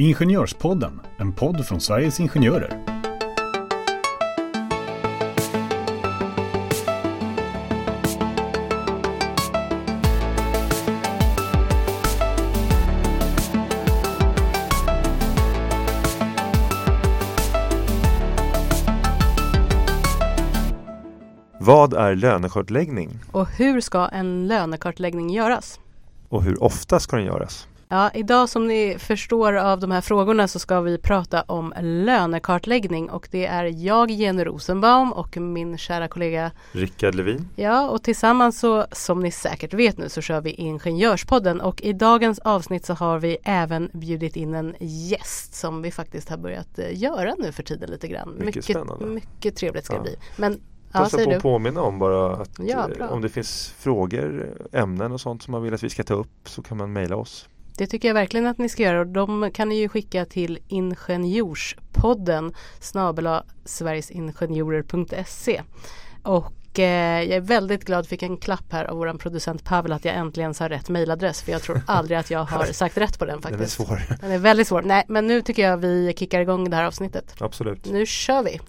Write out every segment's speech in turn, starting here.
Ingenjörspodden, en podd från Sveriges Ingenjörer. Vad är lönekartläggning Och hur ska en lönekartläggning göras? och hur ofta ska den göras? Ja, idag som ni förstår av de här frågorna så ska vi prata om lönekartläggning och det är jag, Jenny Rosenbaum och min kära kollega Rickard Levin. Ja, och tillsammans så som ni säkert vet nu så kör vi Ingenjörspodden och i dagens avsnitt så har vi även bjudit in en gäst som vi faktiskt har börjat eh, göra nu för tiden lite grann. Mycket spännande. mycket trevligt ska Ja. det bli. Men ja, Passa säger på att påminna om bara att Ja, eh, om det finns frågor, ämnen och sånt som man vill att vi ska ta upp så kan man mejla oss. Det tycker jag verkligen att ni ska göra och de kan ni ju skicka till Ingenjorspodden snabela sverigesingenjorer.se och eh, jag är väldigt glad, fick en klapp här av våran producent Pavel att jag äntligen sa rätt mejladress för jag tror aldrig att jag har sagt rätt på den Den är faktiskt. svår. Den är väldigt svår. Nej, men nu tycker jag vi kickar igång det här avsnittet. Absolut. Nu kör vi!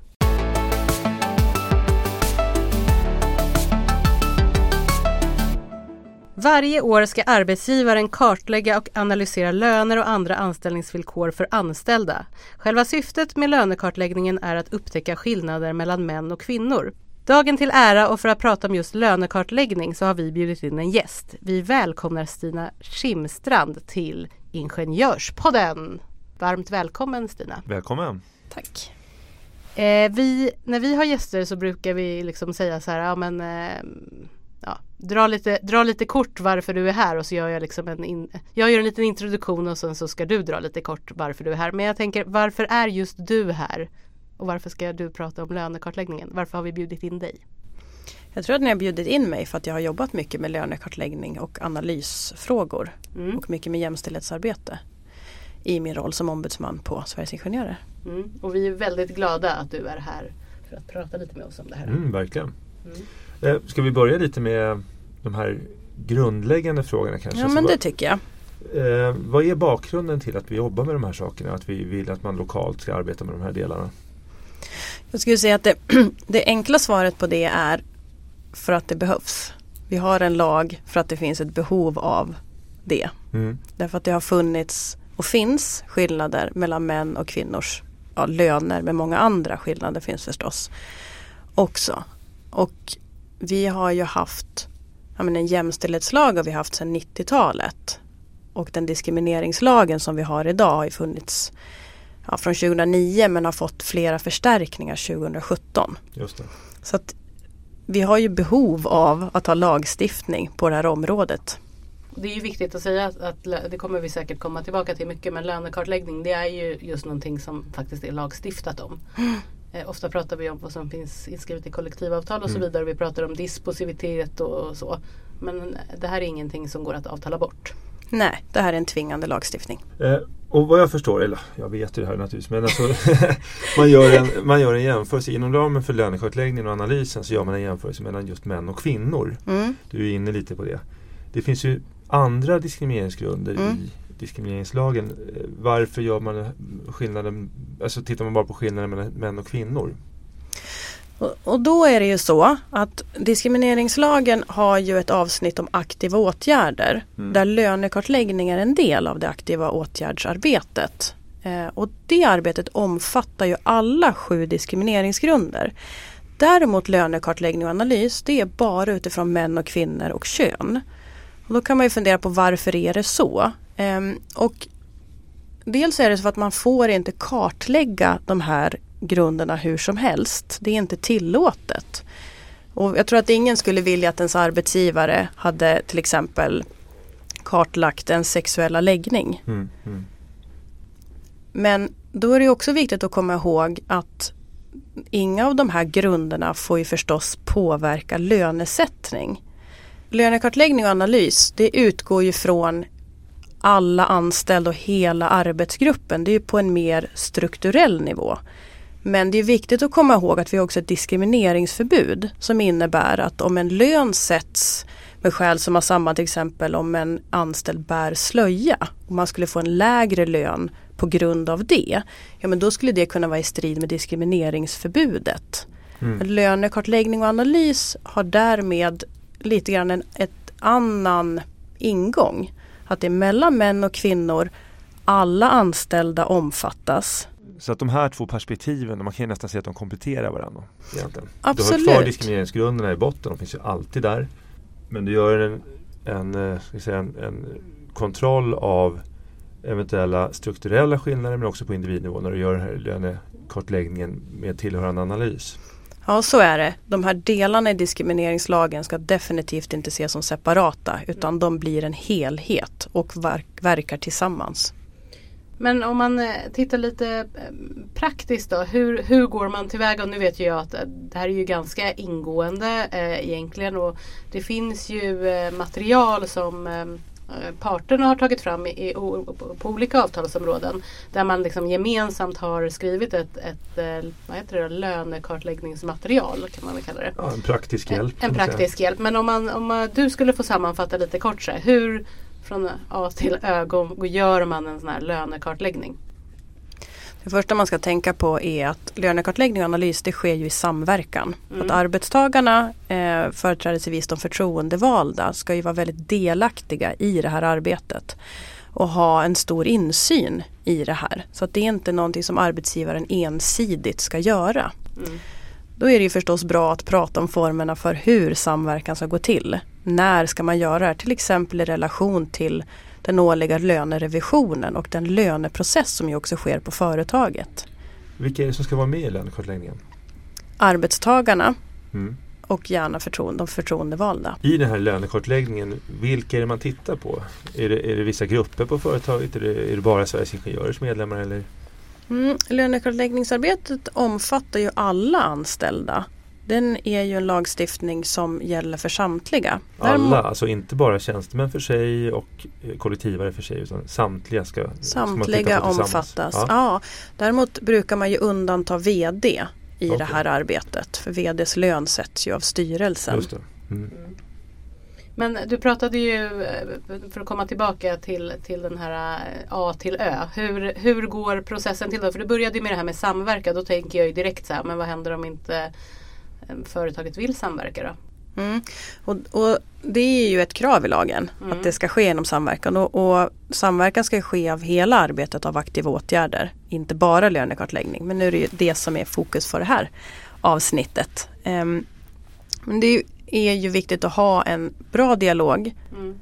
Varje år ska arbetsgivaren kartlägga och analysera löner och andra anställningsvillkor för anställda. Själva syftet med lönekartläggningen är att upptäcka skillnader mellan män och kvinnor. Dagen till ära och för att prata om just lönekartläggning så har vi bjudit in en gäst. Vi välkomnar Stina Kimstrand till Ingenjörspodden. Varmt välkommen Stina! Välkommen. Tack. Eh, vi, när vi har gäster så brukar vi liksom säga så här, ja men eh, ja, dra, lite, dra lite kort varför du är här och så gör jag liksom en, in, jag gör en liten introduktion och sen så ska du dra lite kort varför du är här. Men jag tänker, varför är just du här? Och varför ska du prata om lönekartläggningen? Varför har vi bjudit in dig? Jag tror att ni har bjudit in mig för att jag har jobbat mycket med lönekartläggning och analysfrågor Mm. och mycket med jämställdhetsarbete i min roll som ombudsman på Sveriges Ingenjörer. Mm. Och vi är väldigt glada att du är här för att prata lite med oss om det här. Mm, verkligen. Mm. Eh, ska vi börja lite med de här grundläggande frågorna kanske? Ja men det tycker jag. eh, vad är bakgrunden till att vi jobbar med de här sakerna? Att vi vill att man lokalt ska arbeta med de här delarna? Jag skulle säga att det, det enkla svaret på det är för att det behövs. Vi har en lag för att det finns ett behov av det. Mm. Därför att det har funnits och finns skillnader mellan män och kvinnors ja, löner men många andra skillnader finns förstås också. Och vi har ju haft ja, men en jämställdhetslag har vi haft sedan 90-talet. Och den diskrimineringslagen som vi har idag har ju funnits ja, från 2009 men har fått flera förstärkningar 2017. Just det. Så att vi har ju behov av att ha lagstiftning på det här området. Det är ju viktigt att säga att, det kommer vi säkert komma tillbaka till mycket men lönekartläggning det är ju just någonting som faktiskt är lagstiftat om. Eh, ofta pratar vi om vad som finns inskrivet i kollektivavtal och så Mm. vidare. Vi pratar om dispositivitet och så. Men det här är ingenting som går att avtala bort. Nej, det här är en tvingande lagstiftning. Eh, och vad jag förstår, eller jag vet ju det här naturligtvis, men alltså, man, gör en, man gör en jämförelse inom ramen för lönekartläggningen och analysen så gör man en jämförelse mellan just män och kvinnor. Mm. Du är inne lite på det. Det finns ju andra diskrimineringsgrunder Mm. i diskrimineringslagen. Eh, Varför gör man skillnaden, alltså tittar man bara på skillnaden mellan män och kvinnor? Och, och då är det ju så att diskrimineringslagen har ju ett avsnitt om aktiva åtgärder Mm. där lönekartläggning är en del av det aktiva åtgärdsarbetet. Eh, och det arbetet omfattar ju alla sju diskrimineringsgrunder. Däremot lönekartläggning och analys det är bara utifrån män och kvinnor och kön. Och då kan man ju fundera på varför är det så? Ehm, och Dels är det så att man får inte kartlägga de här grunderna hur som helst. Det är inte tillåtet. Och jag tror att ingen skulle vilja att ens arbetsgivare hade till exempel kartlagt en sexuella läggning. Mm. Mm. Men då är det också viktigt att komma ihåg att inga av de här grunderna får ju förstås påverka lönesättning. Lönekartläggning och analys det utgår ju från alla anställda och hela arbetsgruppen. Det är ju på en mer strukturell nivå. Men det är viktigt att komma ihåg att vi har också ett diskrimineringsförbud som innebär att om en lön sätts med skäl som har samband till exempel om en anställd bär slöja och man skulle få en lägre lön på grund av det, ja men då skulle det kunna vara i strid med diskrimineringsförbudet. Mm. Lönekartläggning och analys har därmed lite grann en ett annan ingång. Att det är mellan män och kvinnor, alla anställda omfattas. Så att de här två perspektiven, man kan nästan säga att de kompletterar varandra. Egentligen. Absolut. Du har kvar diskrimineringsgrunderna i botten, de finns ju alltid där. Men du gör en, en, eh, ska säga, en, en kontroll av eventuella strukturella skillnader men också på individnivå när du gör den här lönekartläggningen med tillhörande analys. Ja så är det. De här delarna i diskrimineringslagen ska definitivt inte ses som separata utan de blir en helhet och verkar tillsammans. Men om man eh, tittar lite eh, praktiskt då, hur, hur går man tillväga? Och nu vet ju jag att eh, det här är ju ganska ingående eh, egentligen och det finns ju eh, material som eh, parterna har tagit fram i, i, på olika avtalsområden där man liksom gemensamt har skrivit ett, ett eh, vad heter det, lönekartläggningsmaterial kan man väl kalla det. Ja, en praktisk hjälp. En, en praktisk hjälp. Men om, man, om du skulle få sammanfatta lite kort så här, hur från A till Ö gör man en sån här lönekartläggning? Det första man ska tänka på är att lönekartläggning och analys det sker ju i samverkan. Mm. Att arbetstagarna, eh, företrädesvis de förtroendevalda, ska ju vara väldigt delaktiga i det här arbetet och ha en stor insyn i det här. Så att det är inte någonting som arbetsgivaren ensidigt ska göra. Mm. Då är det ju förstås bra att prata om formerna för hur samverkan ska gå till. När ska man göra det? Till exempel i relation till den årliga lönerevisionen och den löneprocess som ju också sker på företaget. Vilka är det som ska vara med i lönekartläggningen? Arbetstagarna mm. och gärna förtroende, de förtroendevalda. I den här lönekartläggningen, vilka är det man tittar på? Är det, är det vissa grupper på företaget? Är det, är det bara Sveriges Ingenjörers medlemmar? Eller? Mm, lönekartläggningsarbetet omfattar ju alla anställda den är ju en lagstiftning som gäller för samtliga. Alla, alltså inte bara tjänstemän för sig och eh, kollektivare för sig utan samtliga ska Samtliga omfattas. Ja. ja. Däremot brukar man ju undanta VD i okay. det här arbetet. För VDs lön sätts ju av styrelsen. Mm. Men du pratade ju, eh, för att komma tillbaka till, till den här eh, A till Ö. Hur, hur går processen till då? För du började med det här med samverkan. Då tänker jag ju direkt så här, men vad händer om inte företaget vill samverka då? Mm. Och, och, Det är ju ett krav i lagen mm. att det ska ske genom samverkan och, och, samverkan ska ske av hela arbetet av aktiva åtgärder. Inte bara lönekartläggning men nu är det ju det som är fokus för det här avsnittet. Um, men det är ju viktigt att ha en bra dialog mm.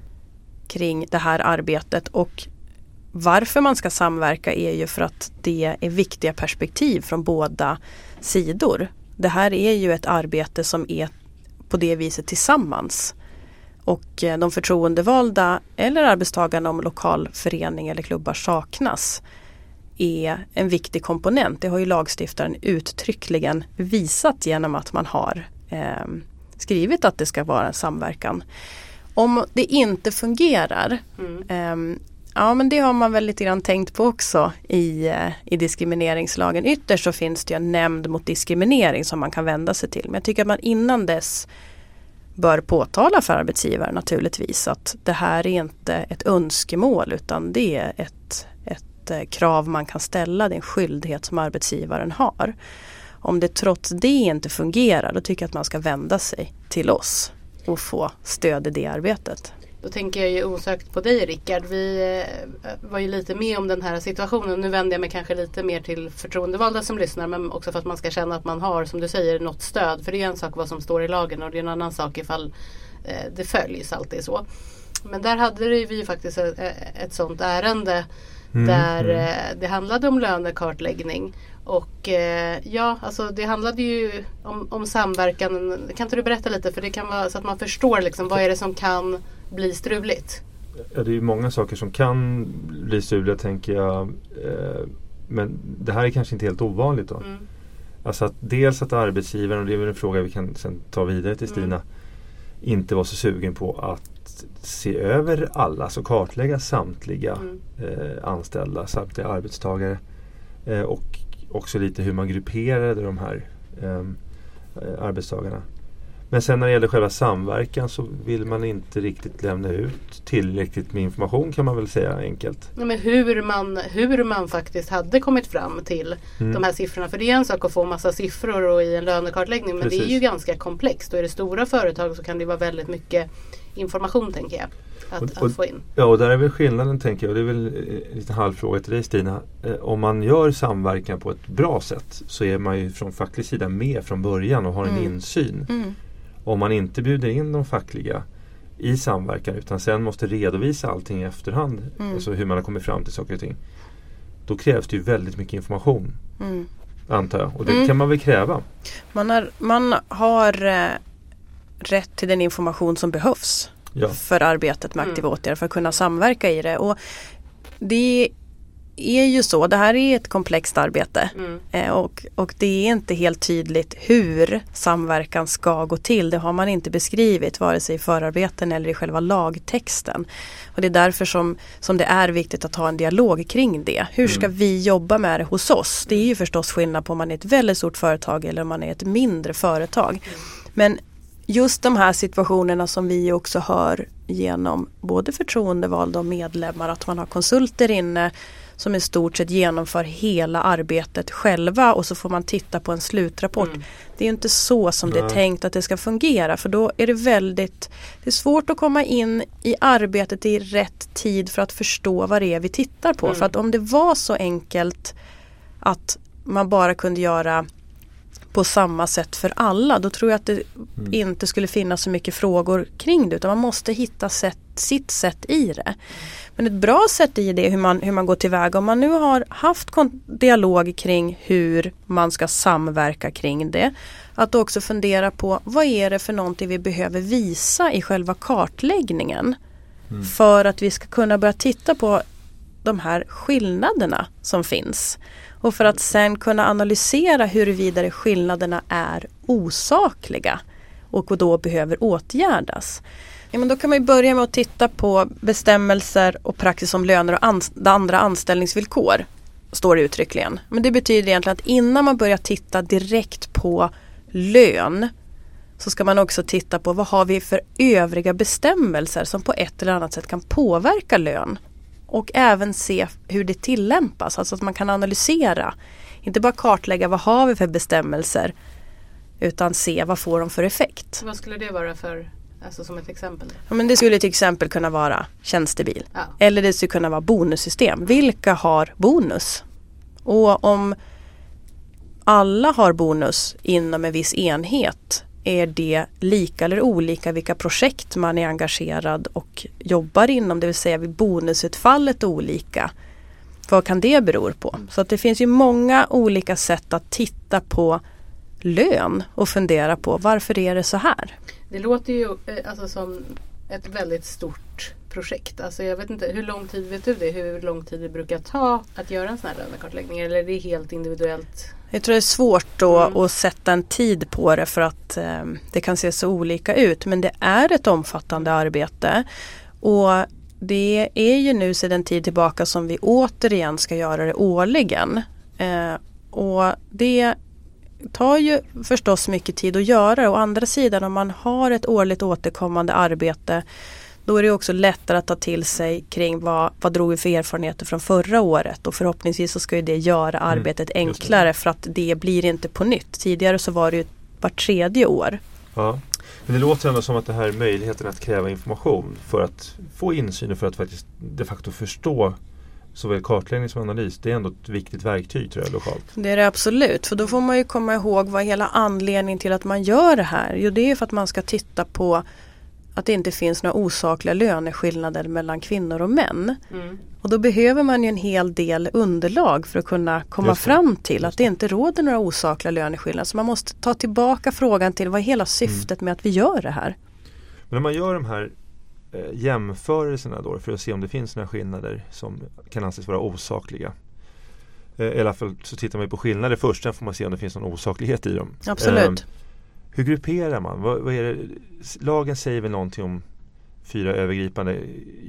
kring det här arbetet och varför man ska samverka är ju för att det är viktiga perspektiv från båda sidor det här är ju ett arbete som är på det viset tillsammans. Och eh, de förtroendevalda eller arbetstagarna om lokalförening eller klubbar saknas är en viktig komponent. Det har ju lagstiftaren uttryckligen visat genom att man har eh, skrivit att det ska vara en samverkan. Om det inte fungerar mm. eh, Ja men det har man väl lite grann tänkt på också i, eh, i diskrimineringslagen. Ytterst så finns det ju en nämnd mot diskriminering som man kan vända sig till. Men jag tycker att man innan dess bör påtala för arbetsgivaren naturligtvis att det här är inte ett önskemål utan det är ett, ett eh, krav man kan ställa, det är en skyldighet som arbetsgivaren har. Om det trots det inte fungerar då tycker jag att man ska vända sig till oss och få stöd i det arbetet. Då tänker jag ju osökt på dig Rickard. Vi eh, var ju lite med om den här situationen. Nu vänder jag mig kanske lite mer till förtroendevalda som lyssnar men också för att man ska känna att man har, som du säger, något stöd. För det är en sak vad som står i lagen och det är en annan sak ifall eh, det följs alltid så. Men där hade vi ju faktiskt ett, ett sådnt ärende mm, där mm. det handlade om lönekartläggning. Och ja, alltså det handlade ju om, om samverkan. Kan inte du berätta lite för det kan vara så att man förstår liksom vad är det som kan bli struligt? Ja, det är många saker som kan bli struliga tänker jag. Eh, men det här är kanske inte helt ovanligt då. Mm. Alltså att dels att arbetsgivaren, och det är väl en fråga vi kan sen ta vidare till Stina, mm. inte var så sugen på att se över alla, alltså kartlägga samtliga mm. eh, anställda, samtliga arbetstagare. Eh, och också lite hur man grupperade de här ehm, eh, arbetstagarna. Men sen när det gäller själva samverkan så vill man inte riktigt lämna ut tillräckligt med information kan man väl säga enkelt. Ja, men hur, man, hur man faktiskt hade kommit fram till Mm. de här siffrorna. För det är en sak att få massa siffror och i en lönekartläggning men det är Precis. ju ganska komplext. Och är det stora företag så kan det vara väldigt mycket information tänker jag. Att, Och- och- att få in. Ja och där är väl skillnaden tänker jag, och det är väl eh, en liten halvfråga till dig Stina. Eh, Om man gör samverkan på ett bra sätt så är man ju från facklig sida med från början och har en Mm. insyn. Mm. Om man inte bjuder in de fackliga i samverkan utan sen måste redovisa allting i efterhand, Mm. alltså hur man har kommit fram till saker och ting. Då krävs det ju väldigt mycket information Mm. antar jag och det Mm. kan man väl kräva. Man har, man har eh, rätt till den information som behövs Ja. för arbetet med Mm. aktiva åtgärder för att kunna samverka i det. Och det är ju så, det här är ett komplext arbete Mm. eh, och, och det är inte helt tydligt hur samverkan ska gå till. Det har man inte beskrivit vare sig i förarbeten eller i själva lagtexten. Och det är därför som, som det är viktigt att ha en dialog kring det. Hur ska Mm. vi jobba med det hos oss? Det är ju förstås skillnad på om man är ett väldigt stort företag eller om man är ett mindre företag. Men just de här situationerna som vi också hör genom både förtroendevalda och medlemmar att man har konsulter inne som i stort sett genomför hela arbetet själva och så får man titta på en slutrapport. Mm. Det är ju inte så som det är Nej. tänkt att det ska fungera för då är det väldigt Det är svårt att komma in i arbetet i rätt tid för att förstå vad det är vi tittar på. Mm. För att om det var så enkelt att man bara kunde göra på samma sätt för alla då tror jag att det Mm. inte skulle finnas så mycket frågor kring det utan man måste hitta sätt, sitt sätt i det. Men ett bra sätt i det är hur man, hur man går tillväga. Om man nu har haft dialog kring hur man ska samverka kring det. Att också fundera på vad är det för någonting vi behöver visa i själva kartläggningen. Mm. För att vi ska kunna börja titta på de här skillnaderna som finns. Och för att sen kunna analysera huruvida skillnaderna är osakliga och då behöver åtgärdas. Ja, men då kan man ju börja med att titta på bestämmelser och praxis om löner och ans- andra anställningsvillkor. Står det uttryckligen. Men det betyder egentligen att innan man börjar titta direkt på lön så ska man också titta på vad har vi för övriga bestämmelser som på ett eller annat sätt kan påverka lön. Och även se hur det tillämpas, alltså att man kan analysera. Inte bara kartlägga vad har vi för bestämmelser utan se vad får de för effekt. Vad skulle det vara för, alltså som ett exempel? Ja, men det skulle till exempel kunna vara tjänstebil. Ja. Eller det skulle kunna vara bonussystem. Vilka har bonus? Och om alla har bonus inom en viss enhet är det lika eller olika vilka projekt man är engagerad och jobbar inom, det vill säga vid bonusutfallet olika. Vad kan det bero på? Så att det finns ju många olika sätt att titta på lön och fundera på varför är det så här? Det låter ju eh, alltså som ett väldigt stort projekt. Alltså jag vet inte, hur lång tid vet du det? Hur lång tid det brukar ta att göra en sån här lönekartläggning? Eller är det helt individuellt? Jag tror det är svårt då Mm. att sätta en tid på det för att eh, det kan se så olika ut. Men det är ett omfattande arbete. Och det är ju nu sedan tid tillbaka som vi återigen ska göra det årligen. Eh, och det tar ju förstås mycket tid att göra. Å andra sidan om man har ett årligt återkommande arbete då är det också lättare att ta till sig kring vad, vad drog vi för erfarenheter från förra året och förhoppningsvis så ska ju det göra arbetet det. enklare för att det blir inte på nytt. Tidigare så var det ju vart tredje år. Ja. Men det låter ändå som att det här möjligheten att kräva information för att få insyn och för att faktiskt de facto förstå såväl kartläggning som analys. Det är ändå ett viktigt verktyg tror jag lokalt. Det är det absolut, för då får man ju komma ihåg vad hela anledningen till att man gör det här. Jo det är för att man ska titta på att det inte finns några osakliga löneskillnader mellan kvinnor och män. Mm. Och då behöver man ju en hel del underlag för att kunna komma fram till att det inte råder några osakliga löneskillnader. Så man måste ta tillbaka frågan till vad är hela syftet med att vi gör det här. Men om man gör de här eh, jämförelserna då för att se om det finns några skillnader som kan anses vara osakliga. Eh, I alla fall så tittar man ju på skillnader först, sen får man se om det finns någon osaklighet i dem. Absolut. Eh, hur grupperar man? Vad, vad är det? Lagen säger väl någonting om fyra övergripande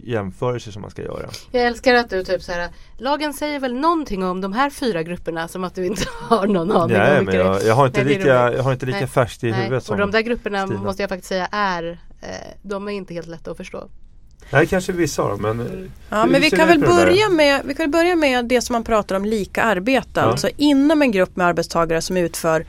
jämförelser som man ska göra. Jag älskar att du typ så här Lagen säger väl någonting om de här fyra grupperna som att du inte har någon aning Nej, om men jag, jag har inte Nej, lika, jag har inte lika Nej. färskt i Nej, huvudet och som de där grupperna Stina. måste jag faktiskt säga är eh, De är inte helt lätta att förstå. Nej, kanske vissa av dem men Mm. Ja, men vi kan väl börja med, vi kan börja med det som man pratar om lika arbete. Ja. Alltså inom en grupp med arbetstagare som utför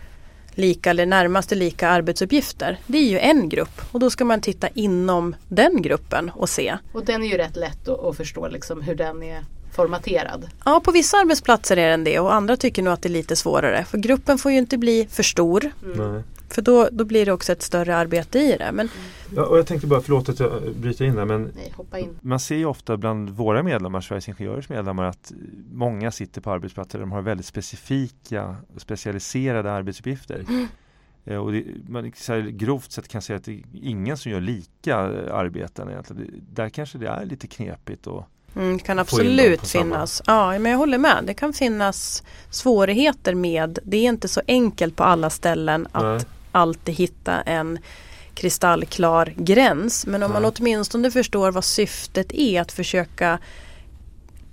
lika eller närmaste lika arbetsuppgifter. Det är ju en grupp och då ska man titta inom den gruppen och se. Och den är ju rätt lätt att, förstå liksom hur den är formaterad. Ja, på vissa arbetsplatser är den det och andra tycker nog att det är lite svårare. För gruppen får ju inte bli för stor. nej. För då, då blir det också ett större arbete i det. Men Ja, och jag tänkte bara, förlåt att jag bryter in där men Nej, hoppa in. man ser ju ofta bland våra medlemmar, Sveriges Ingenjörers medlemmar, att många sitter på arbetsplatser där de har väldigt specifika och specialiserade arbetsuppgifter. Eh, Och det, man så här, grovt sett kan säga att det är ingen som gör lika arbeten egentligen. Där kanske det är lite knepigt. Och, Mm, det kan absolut finnas. Ja, men jag håller med. Det kan finnas svårigheter med. Det är inte så enkelt på alla ställen att Nej. Alltid hitta en kristallklar gräns. Men om man Nej. åtminstone förstår vad syftet är att försöka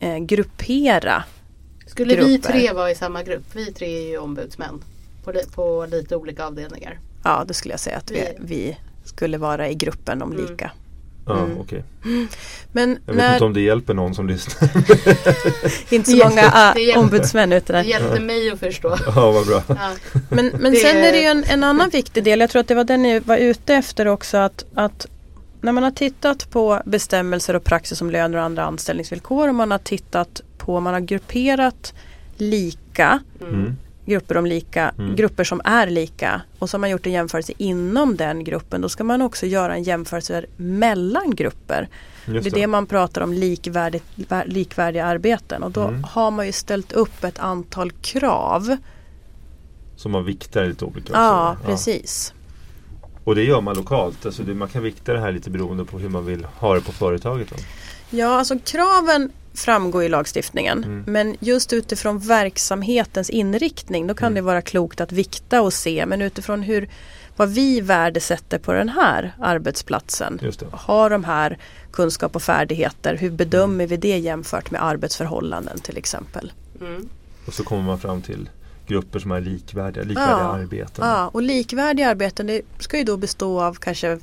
eh, gruppera. Skulle vi Grupper. tre vara i samma grupp? Vi tre är ju ombudsmän på, li- på lite olika avdelningar. Ja, det skulle jag säga att vi, Vi- vi skulle vara i gruppen om Mm. Ja, Mm. okej. Men Jag vet när, inte om det hjälper någon som lyssnar. inte så Det många det hjälper. ombudsmän ute Det där. hjälpte mig att förstå. ja, vad bra. Ja. Men, men Det- sen är det ju en, en annan viktig del. Jag tror att det var den ni var ute efter också. Att, att när man har tittat på bestämmelser och praxis om löner och andra anställningsvillkor och man har tittat på, man har grupperat lika Mm. Grupper om lika, Mm. grupper som är lika och så har man gjort en jämförelse inom den gruppen. Då ska man också göra en jämförelse mellan grupper. Just Det är det man pratar om likvärdigt, vär- likvärdiga arbeten och då Mm. har man ju ställt upp ett antal krav. Som man viktar lite olika. också. Ja, precis. Och det gör man lokalt. Alltså det, man kan vikta det här lite beroende på hur man vill ha det på företaget. Då. Ja, alltså kraven framgår i lagstiftningen. Mm. Men just utifrån verksamhetens inriktning då kan Mm. det vara klokt att vikta och se. Men utifrån hur, vad vi värdesätter på den här arbetsplatsen. Har de här kunskap och färdigheter. Hur bedömer vi det jämfört med arbetsförhållanden till exempel. Mm. Och så kommer man fram till grupper som är likvärdiga, likvärdiga Ja. arbeten. Ja, och likvärdiga arbeten det ska ju då bestå av kanske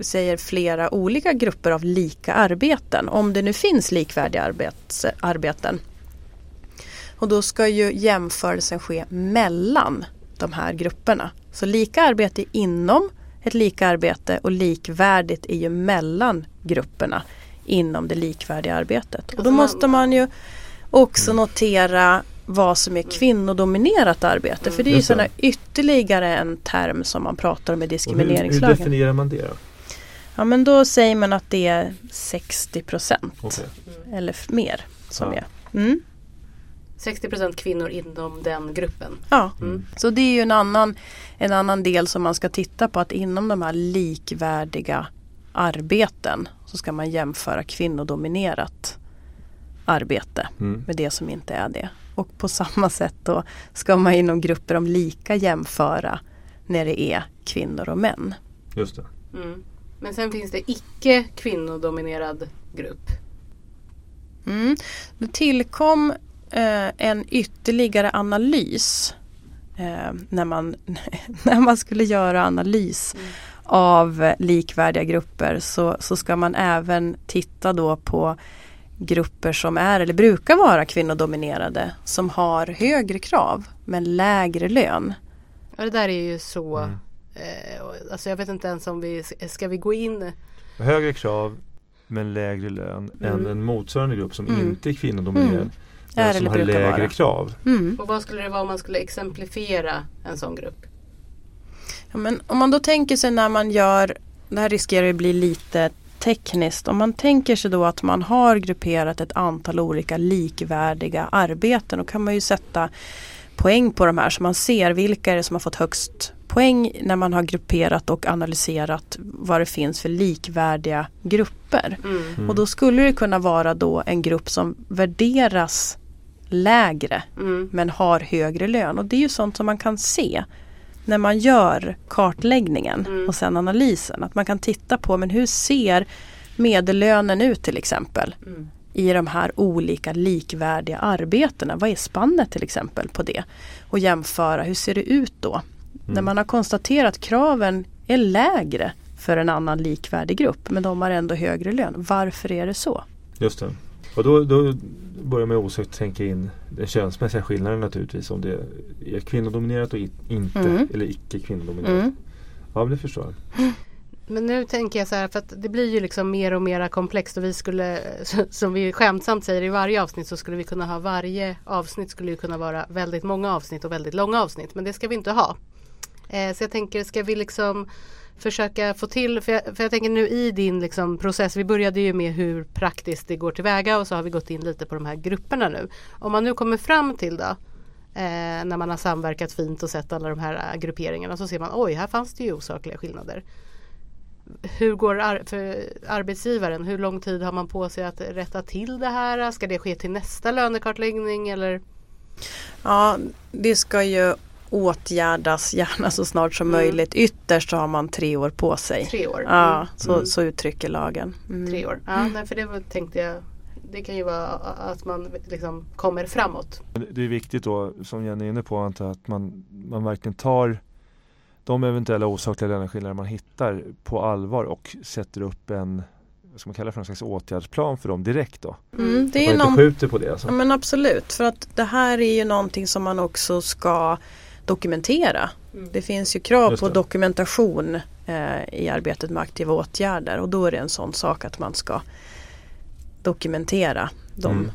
säger flera olika grupper av lika arbeten. Om det nu finns likvärdiga arbets, arbeten. Och då ska ju jämförelsen ske mellan de här grupperna. Så lika arbete är inom ett lika arbete och likvärdigt är ju mellan grupperna inom det likvärdiga arbetet. Och då Alltså måste man ju också notera vad som är kvinnodominerat arbete. För det är ju sådana ytterligare en term som man pratar om i Och hur, hur diskrimineringslagen. definierar man det då? Ja men då säger man att det är 60 procent Okej. eller mer som Ja. är. Mm. 60% kvinnor inom den gruppen. Ja, Mm. så det är ju en annan, en annan del som man ska titta på att inom de här likvärdiga arbeten så ska man jämföra kvinnodominerat arbete Mm. med det som inte är det. Och på samma sätt då ska man inom grupper om lika jämföra när det är kvinnor och män. Just det. Mm. Men sen finns det icke kvinnodominerad grupp. Mm. Det tillkom eh, en ytterligare analys eh, när, man, när man skulle göra analys Mm. av likvärdiga grupper så, så ska man även titta då på grupper som är eller brukar vara kvinnodominerade som har högre krav men lägre lön. Ja det där är ju så Mm. Eh, Alltså jag vet inte ens om vi Ska vi gå in Högre krav men lägre lön än Mm. en motsvarande grupp som Mm. inte är kvinnodominerad. Mm. Men Är som eller har lägre vara. krav. Mm. Och vad skulle det vara om man skulle exemplifiera en sån grupp? Ja, men om man då tänker sig när man gör, det här riskerar att bli lite tekniskt, om man tänker sig då att man har grupperat ett antal olika likvärdiga arbeten då kan man ju sätta poäng på de här så man ser vilka är det som har fått högst poäng när man har grupperat och analyserat vad det finns för likvärdiga grupper. Mm. Mm. Och då skulle det kunna vara då en grupp som värderas lägre Mm. men har högre lön och det är ju sånt som man kan se när man gör kartläggningen mm. och sen analysen. Att man kan titta på men hur ser medellönen ut till exempel. Mm. i de här olika likvärdiga arbetena. Vad är spannet till exempel på det? Och jämföra, hur ser det ut då? Mm. När man har konstaterat att kraven är lägre för en annan likvärdig grupp men de har ändå högre lön. Varför är det så? Just det. Och då, då börjar man osökt tänka in den könsmässiga skillnaden naturligtvis. Om det är kvinnodominerat och inte mm. eller icke kvinnodominerat. Mm. Ja, det förstår jag. Men nu tänker jag så här för att det blir ju liksom mer och mer komplext och vi skulle som vi skämtsamt säger i varje avsnitt så skulle vi kunna ha varje avsnitt skulle ju kunna vara väldigt många avsnitt och väldigt långa avsnitt men det ska vi inte ha. Eh, så jag tänker ska vi liksom försöka få till, för jag, för jag tänker nu i din liksom process, vi började ju med hur praktiskt det går tillväga och så har vi gått in lite på de här grupperna nu. Om man nu kommer fram till då eh, när man har samverkat fint och sett alla de här eh, grupperingarna så ser man oj, här fanns det ju osakliga skillnader. Hur går ar för arbetsgivaren? Hur lång tid har man på sig att rätta till det här? Ska det ske till nästa lönekartläggning eller? Ja, det ska ju åtgärdas gärna så snart som mm. möjligt. Ytterst så har man tre år på sig. Tre år? Ja, mm. så, mm. så uttrycker lagen. Mm. Tre år, ja nej, för det tänkte jag det kan ju vara att man liksom kommer framåt. Det är viktigt då, som Jenny är inne på, att man, man verkligen tar de eventuella osakliga löneskillnader man hittar på allvar och sätter upp en vad ska man kalla för en slags åtgärdsplan för dem direkt då? Mm, det att man inte skjuter på det. Alltså. Ja, men absolut, för att det här är ju någonting som man också ska dokumentera. Mm. Det finns ju krav på dokumentation eh, i arbetet med aktiva åtgärder och då är det en sån sak att man ska dokumentera de mm.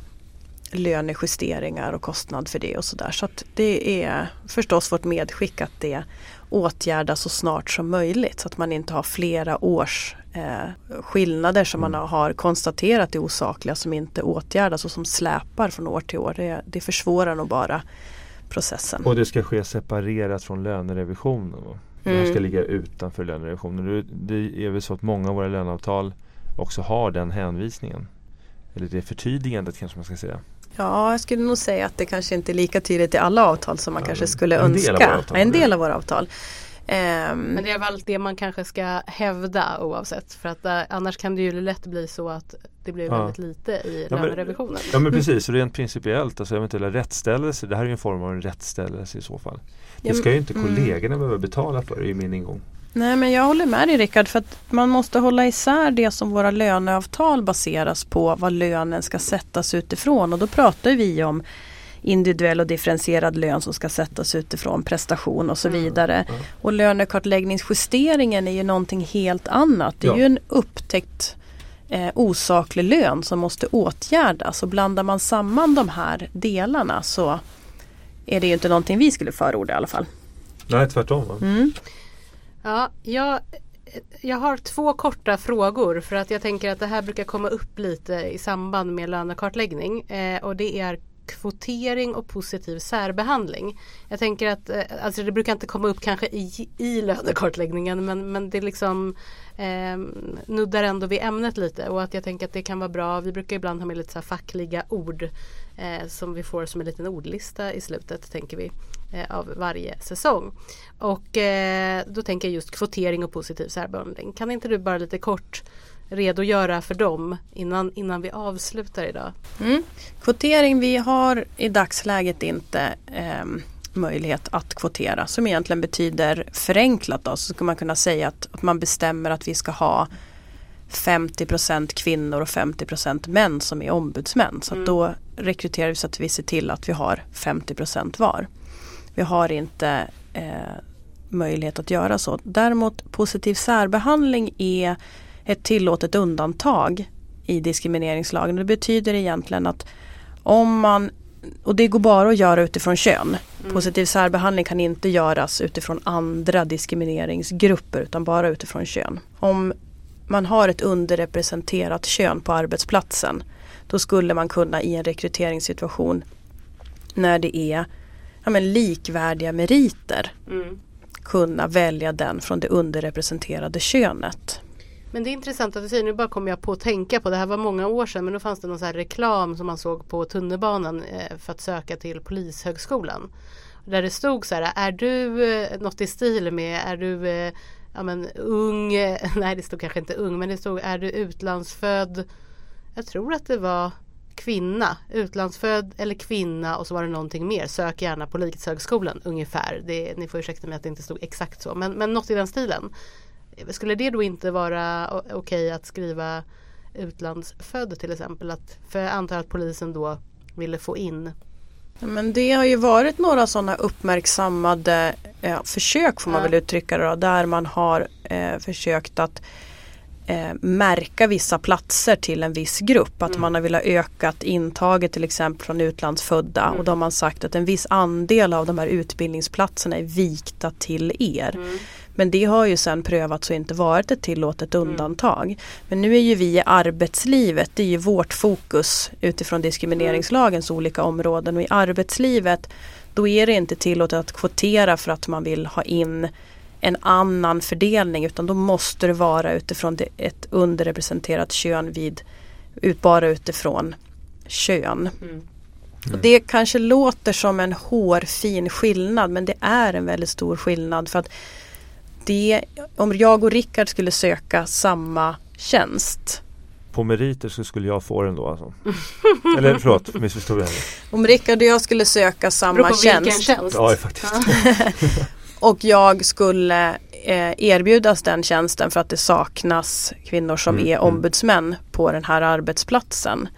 lönejusteringar och kostnad för det och sådär. Så att det är förstås vårt medskick att det åtgärdas så snart som möjligt så att man inte har flera års eh, skillnader som mm. man har konstaterat är osakliga som inte åtgärdas och som släpar från år till år. Det, det försvårar nog bara processen. Och det ska ske separerat från lönerevisionen? Mm. Det här ska mm. ligga utanför lönerevisionen. Det är väl så att många av våra löneavtal också har den hänvisningen. Eller det förtydligandet kanske man ska säga. Ja, jag skulle nog säga att det kanske inte är lika tydligt i alla avtal som man ja, kanske skulle en önska. Del en del av våra avtal. Um, Men det är väl det man kanske ska hävda oavsett för att uh, annars kan det ju lätt bli så att det blir ja. väldigt lite i ja, lönerevisionen. Ja men precis, rent principiellt, alltså eventuella rättställelse, det här är ju en form av en rättställelse i så fall. Det ska ju inte kollegorna mm. behöva betala för, i min ingång. Nej men jag håller med dig Rickard för att man måste hålla isär det som våra löneavtal baseras på vad lönen ska sättas utifrån och då pratar vi om individuell och differentierad lön som ska sättas utifrån prestation och så mm. vidare. Mm. Mm. Och lönekartläggningsjusteringen är ju någonting helt annat. Det är ja. ju en upptäckt eh, osaklig lön som måste åtgärdas och blandar man samman de här delarna så är det ju inte någonting vi skulle förorda i alla fall. Nej tvärtom. Mm. Ja, jag, jag har två korta frågor för att jag tänker att det här brukar komma upp lite i samband med lönekartläggning eh, och det är kvotering och positiv särbehandling. Jag tänker att eh, alltså det brukar inte komma upp kanske i, i lönekartläggningen men, men det liksom eh, nuddar ändå vid ämnet lite och att jag tänker att det kan vara bra. Vi brukar ibland ha med lite så fackliga ord eh, som vi får som en liten ordlista i slutet tänker vi eh, av varje säsong. Och eh, då tänker jag just kvotering och positiv särbehandling. Kan inte du bara lite kort redogöra för dem innan, innan vi avslutar idag? Mm. Kvotering, vi har i dagsläget inte eh, möjlighet att kvotera som egentligen betyder förenklat då, så ska man kunna säga att, att man bestämmer att vi ska ha 50% kvinnor och 50% män som är ombudsmän. Så mm. då rekryterar vi så att vi ser till att vi har 50% var. Vi har inte eh, möjlighet att göra så. Däremot positiv särbehandling är ett tillåtet undantag i diskrimineringslagen. Det betyder egentligen att om man och det går bara att göra utifrån kön. Mm. Positiv särbehandling kan inte göras utifrån andra diskrimineringsgrupper utan bara utifrån kön. Om man har ett underrepresenterat kön på arbetsplatsen då skulle man kunna i en rekryteringssituation när det är ja, men likvärdiga meriter mm. kunna välja den från det underrepresenterade könet. Men det är intressant att du säger, nu bara kommer jag på att tänka på, det här var många år sedan men då fanns det någon så reklam som man såg på tunnelbanan eh, för att söka till Polishögskolan. Där det stod så här, är du eh, något i stil med, är du eh, ja, men, ung, nej det stod kanske inte ung men det stod är du utlandsfödd Jag tror att det var kvinna, utlandsfödd eller kvinna och så var det någonting mer. Sök gärna på Likhetshögskolan ungefär. Det, ni får ursäkta mig att det inte stod exakt så men, men något i den stilen. Skulle det då inte vara okej okay att skriva utlandsfödd till exempel? Att, för jag antar att polisen då ville få in men det har ju varit några sådana uppmärksammade eh, försök får man ja. väl uttrycka det då, där man har eh, försökt att eh, märka vissa platser till en viss grupp. Att mm. man har velat öka intaget till exempel från utlandsfödda mm. och då har man sagt att en viss andel av de här utbildningsplatserna är vikta till er. Mm. Men det har ju sen prövats och inte varit ett tillåtet mm. undantag. Men nu är ju vi i arbetslivet, det är ju vårt fokus utifrån diskrimineringslagens olika områden och i arbetslivet då är det inte tillåtet att kvotera för att man vill ha in en annan fördelning utan då måste det vara utifrån det, ett underrepresenterat kön vid ut, bara utifrån kön. Mm. Och det kanske låter som en hårfin skillnad men det är en väldigt stor skillnad för att det, om jag och Rickard skulle söka samma tjänst på meriter så skulle jag få den då alltså. Eller förlåt, missförstod jag. Om Rickard och jag skulle söka samma tjänst. tjänst. Ja, faktiskt. och jag skulle eh, erbjudas den tjänsten för att det saknas kvinnor som mm, är mm. ombudsmän på den här arbetsplatsen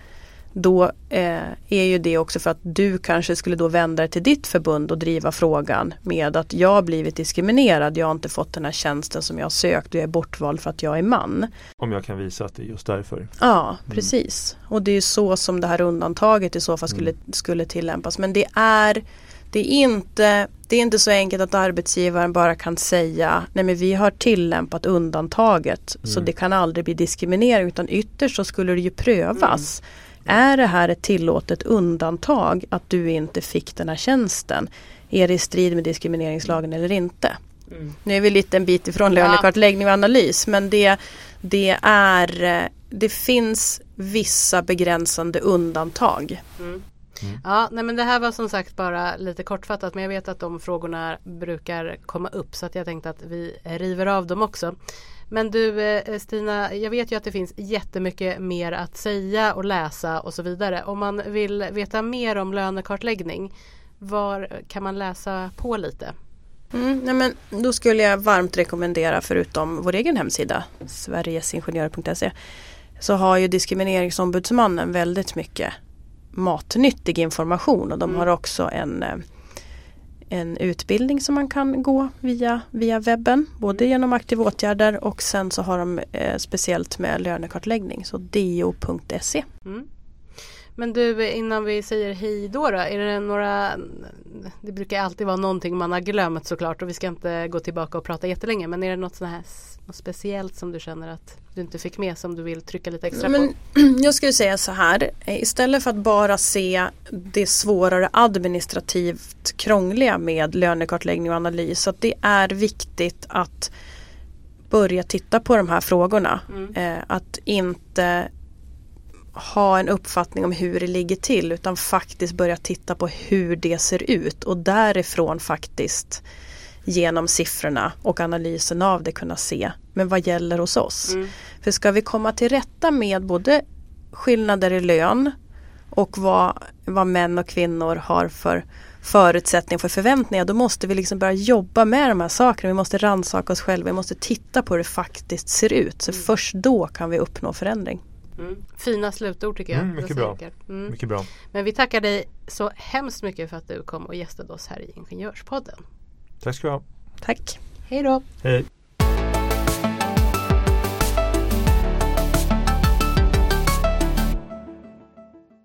då eh, är ju det också för att du kanske skulle då vända dig till ditt förbund och driva frågan med att jag har blivit diskriminerad, jag har inte fått den här tjänsten som jag har sökt och jag är bortvald för att jag är man. Om jag kan visa att det är just därför. Ja, mm. precis. Och det är så som det här undantaget i så fall skulle, mm. skulle tillämpas. Men det är, det, är inte, det är inte så enkelt att arbetsgivaren bara kan säga nej men vi har tillämpat undantaget mm. så det kan aldrig bli diskriminering utan ytterst så skulle det ju prövas. Är det här ett tillåtet undantag att du inte fick den här tjänsten? Är det i strid med diskrimineringslagen eller inte? Mm. Nu är vi lite en bit ifrån lönekartläggning och analys men det, det, är, det finns vissa begränsande undantag. Mm. Mm. Ja, nej men det här var som sagt bara lite kortfattat men jag vet att de frågorna brukar komma upp så att jag tänkte att vi river av dem också. Men du eh, Stina, jag vet ju att det finns jättemycket mer att säga och läsa och så vidare. Om man vill veta mer om lönekartläggning, var kan man läsa på lite? Mm, nej men då skulle jag varmt rekommendera förutom vår egen hemsida sverigesingenjörer.se så har ju diskrimineringsombudsmannen väldigt mycket matnyttig information och de mm. har också en eh, en utbildning som man kan gå via, via webben. Både mm. genom aktiva åtgärder och sen så har de eh, speciellt med lönekartläggning. Så do.se. Mm. Men du innan vi säger hej då, då är det några Det brukar alltid vara någonting man har glömt såklart och vi ska inte gå tillbaka och prata jättelänge men är det något sånt här något speciellt som du känner att du inte fick med som du vill trycka lite extra men, på? Jag skulle säga så här, istället för att bara se det svårare administrativt krångliga med lönekartläggning och analys, att det är viktigt att börja titta på de här frågorna. Mm. Eh, att inte ha en uppfattning om hur det ligger till utan faktiskt börja titta på hur det ser ut och därifrån faktiskt genom siffrorna och analysen av det kunna se. Men vad gäller hos oss? Mm. För ska vi komma till rätta med både skillnader i lön och vad, vad män och kvinnor har för förutsättningar för förväntningar då måste vi liksom börja jobba med de här sakerna. Vi måste rannsaka oss själva, vi måste titta på hur det faktiskt ser ut. Så mm. först då kan vi uppnå förändring. Mm. Fina slutord tycker jag. Mm, mycket, bra. Mm. mycket bra. Men vi tackar dig så hemskt mycket för att du kom och gästade oss här i Ingenjörspodden. Tack ska du ha. Tack. Hej då. Hej.